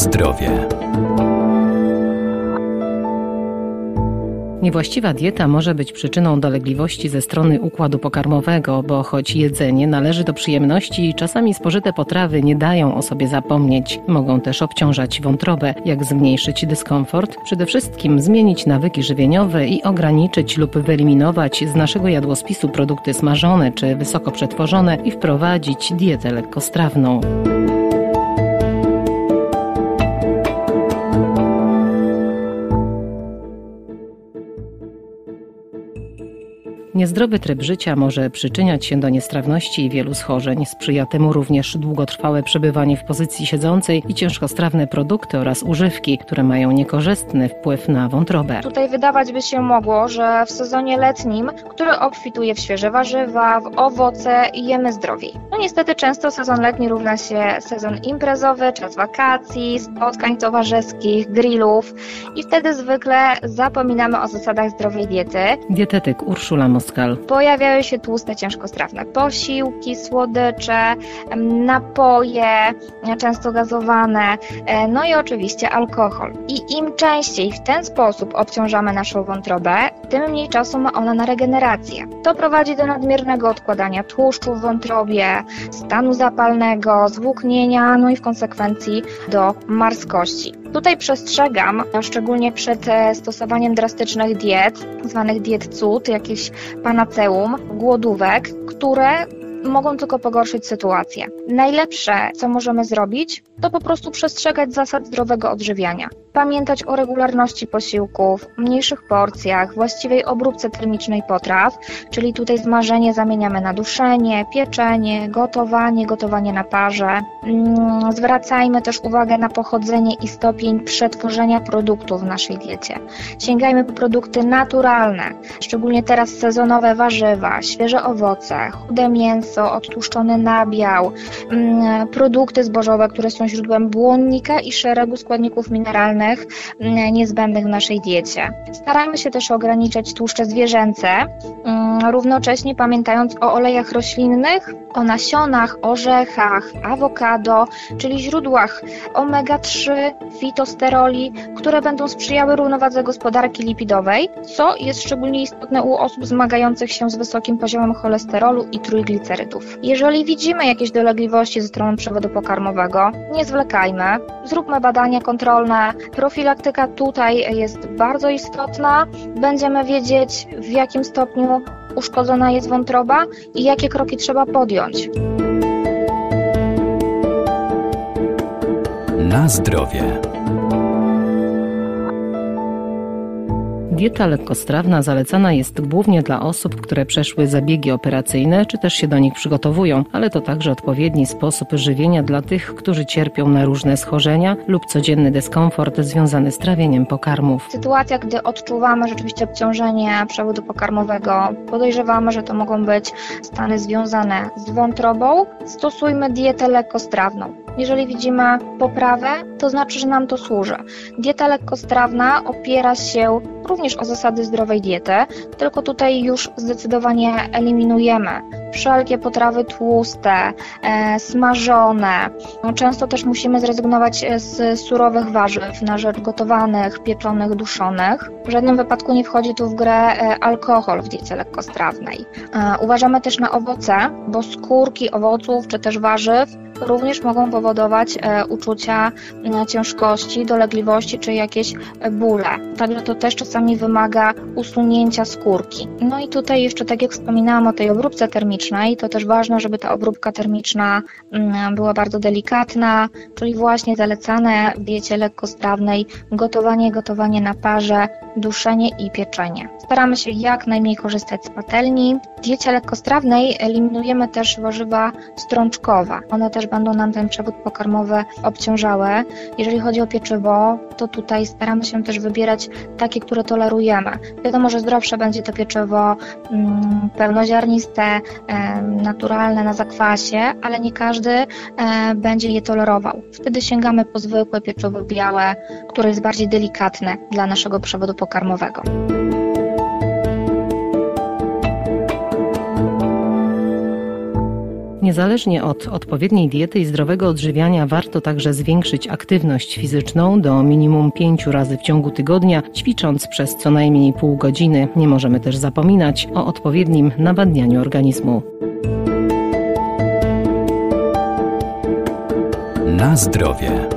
zdrowie. Niewłaściwa dieta może być przyczyną dolegliwości ze strony układu pokarmowego, bo choć jedzenie należy do przyjemności czasami spożyte potrawy nie dają o sobie zapomnieć, mogą też obciążać wątrobę. Jak zmniejszyć dyskomfort? Przede wszystkim zmienić nawyki żywieniowe i ograniczyć lub wyeliminować z naszego jadłospisu produkty smażone czy wysoko przetworzone i wprowadzić dietę lekkostrawną. Niezdrowy tryb życia może przyczyniać się do niestrawności i wielu schorzeń. Sprzyja temu również długotrwałe przebywanie w pozycji siedzącej i ciężkostrawne produkty oraz używki, które mają niekorzystny wpływ na wątrobę. Tutaj wydawać by się mogło, że w sezonie letnim, który obfituje w świeże warzywa, w owoce, jemy zdrowiej. Niestety często sezon letni równa się sezon imprezowy, czas wakacji, spotkań towarzyskich, grillów i wtedy zwykle zapominamy o zasadach zdrowej diety. Dietetyk Urszula Moskal. Pojawiają się tłuste, ciężkostrawne posiłki, słodycze, napoje, często gazowane, e, no i oczywiście alkohol. I im częściej w ten sposób obciążamy naszą wątrobę, tym mniej czasu ma ona na regenerację. To prowadzi do nadmiernego odkładania tłuszczu w wątrobie, stanu zapalnego, zwłóknienia, no i w konsekwencji do marskości. Tutaj przestrzegam, szczególnie przed e, stosowaniem drastycznych diet, zwanych diet cud, jakichś panaceum, głodówek, które mogą tylko pogorszyć sytuację. Najlepsze, co możemy zrobić, to po prostu przestrzegać zasad zdrowego odżywiania. Pamiętać o regularności posiłków, mniejszych porcjach, właściwej obróbce termicznej potraw, czyli tutaj zmarzenie zamieniamy na duszenie, pieczenie, gotowanie, gotowanie na parze. Mm, zwracajmy też uwagę na pochodzenie i stopień przetworzenia produktów w naszej diecie. Sięgajmy po produkty naturalne, szczególnie teraz sezonowe warzywa, świeże owoce, chude mięso, odtłuszczony nabiał, mm, produkty zbożowe, które są źródłem błonnika i szeregu składników mineralnych mm, niezbędnych w naszej diecie. Starajmy się też ograniczać tłuszcze zwierzęce, mm, równocześnie pamiętając o olejach roślinnych, o nasionach, orzechach, awokado, czyli źródłach omega-3, fitosteroli, które będą sprzyjały równowadze gospodarki lipidowej, co jest szczególnie istotne u osób zmagających się z wysokim poziomem cholesterolu i trójglicerydów. Jeżeli widzimy jakieś dolegliwości ze strony przewodu pokarmowego, nie zwlekajmy, zróbmy badania kontrolne. Profilaktyka tutaj jest bardzo istotna. Będziemy wiedzieć, w jakim stopniu uszkodzona jest wątroba i jakie kroki trzeba podjąć. Na zdrowie. Dieta lekkostrawna zalecana jest głównie dla osób, które przeszły zabiegi operacyjne, czy też się do nich przygotowują, ale to także odpowiedni sposób żywienia dla tych, którzy cierpią na różne schorzenia lub codzienny dyskomfort związany z trawieniem pokarmów. Sytuacja, gdy odczuwamy rzeczywiście obciążenie przewodu pokarmowego, podejrzewamy, że to mogą być stany związane z wątrobą, stosujmy dietę lekkostrawną. Jeżeli widzimy poprawę, to znaczy, że nam to służy. Dieta lekkostrawna opiera się również o zasady zdrowej diety, tylko tutaj już zdecydowanie eliminujemy wszelkie potrawy tłuste, e, smażone. No, często też musimy zrezygnować e, z surowych warzyw na rzecz gotowanych, pieczonych, duszonych. W żadnym wypadku nie wchodzi tu w grę e, alkohol w diecie lekkostrawnej. Uważamy też na owoce, bo skórki owoców czy też warzyw również mogą powodować uczucia ciężkości, dolegliwości czy jakieś bóle. Także to też czasami wymaga usunięcia skórki. No i tutaj jeszcze, tak jak wspominałam o tej obróbce termicznej, to też ważne, żeby ta obróbka termiczna mm, była bardzo delikatna, czyli właśnie zalecane w diecie lekkostrawnej gotowanie, gotowanie na parze, duszenie i pieczenie. Staramy się jak najmniej korzystać z patelni. W diecie lekkostrawnej eliminujemy też warzywa strączkowe. One też będą nam ten przewód pokarmowy obciążały. Jeżeli chodzi o pieczywo, to tutaj staramy się też wybierać takie, które tolerujemy. Wiadomo, że zdrowsze będzie to pieczywo mm, pełnoziarniste, naturalne na zakwasie, ale nie każdy będzie je tolerował. Wtedy sięgamy po zwykłe pieczywo białe, które jest bardziej delikatne dla naszego przewodu pokarmowego. Niezależnie od odpowiedniej diety i zdrowego odżywiania warto także zwiększyć aktywność fizyczną do minimum pięciu razy w ciągu tygodnia, ćwicząc przez co najmniej pół godziny. Nie możemy też zapominać o odpowiednim nawadnianiu organizmu. Na zdrowie.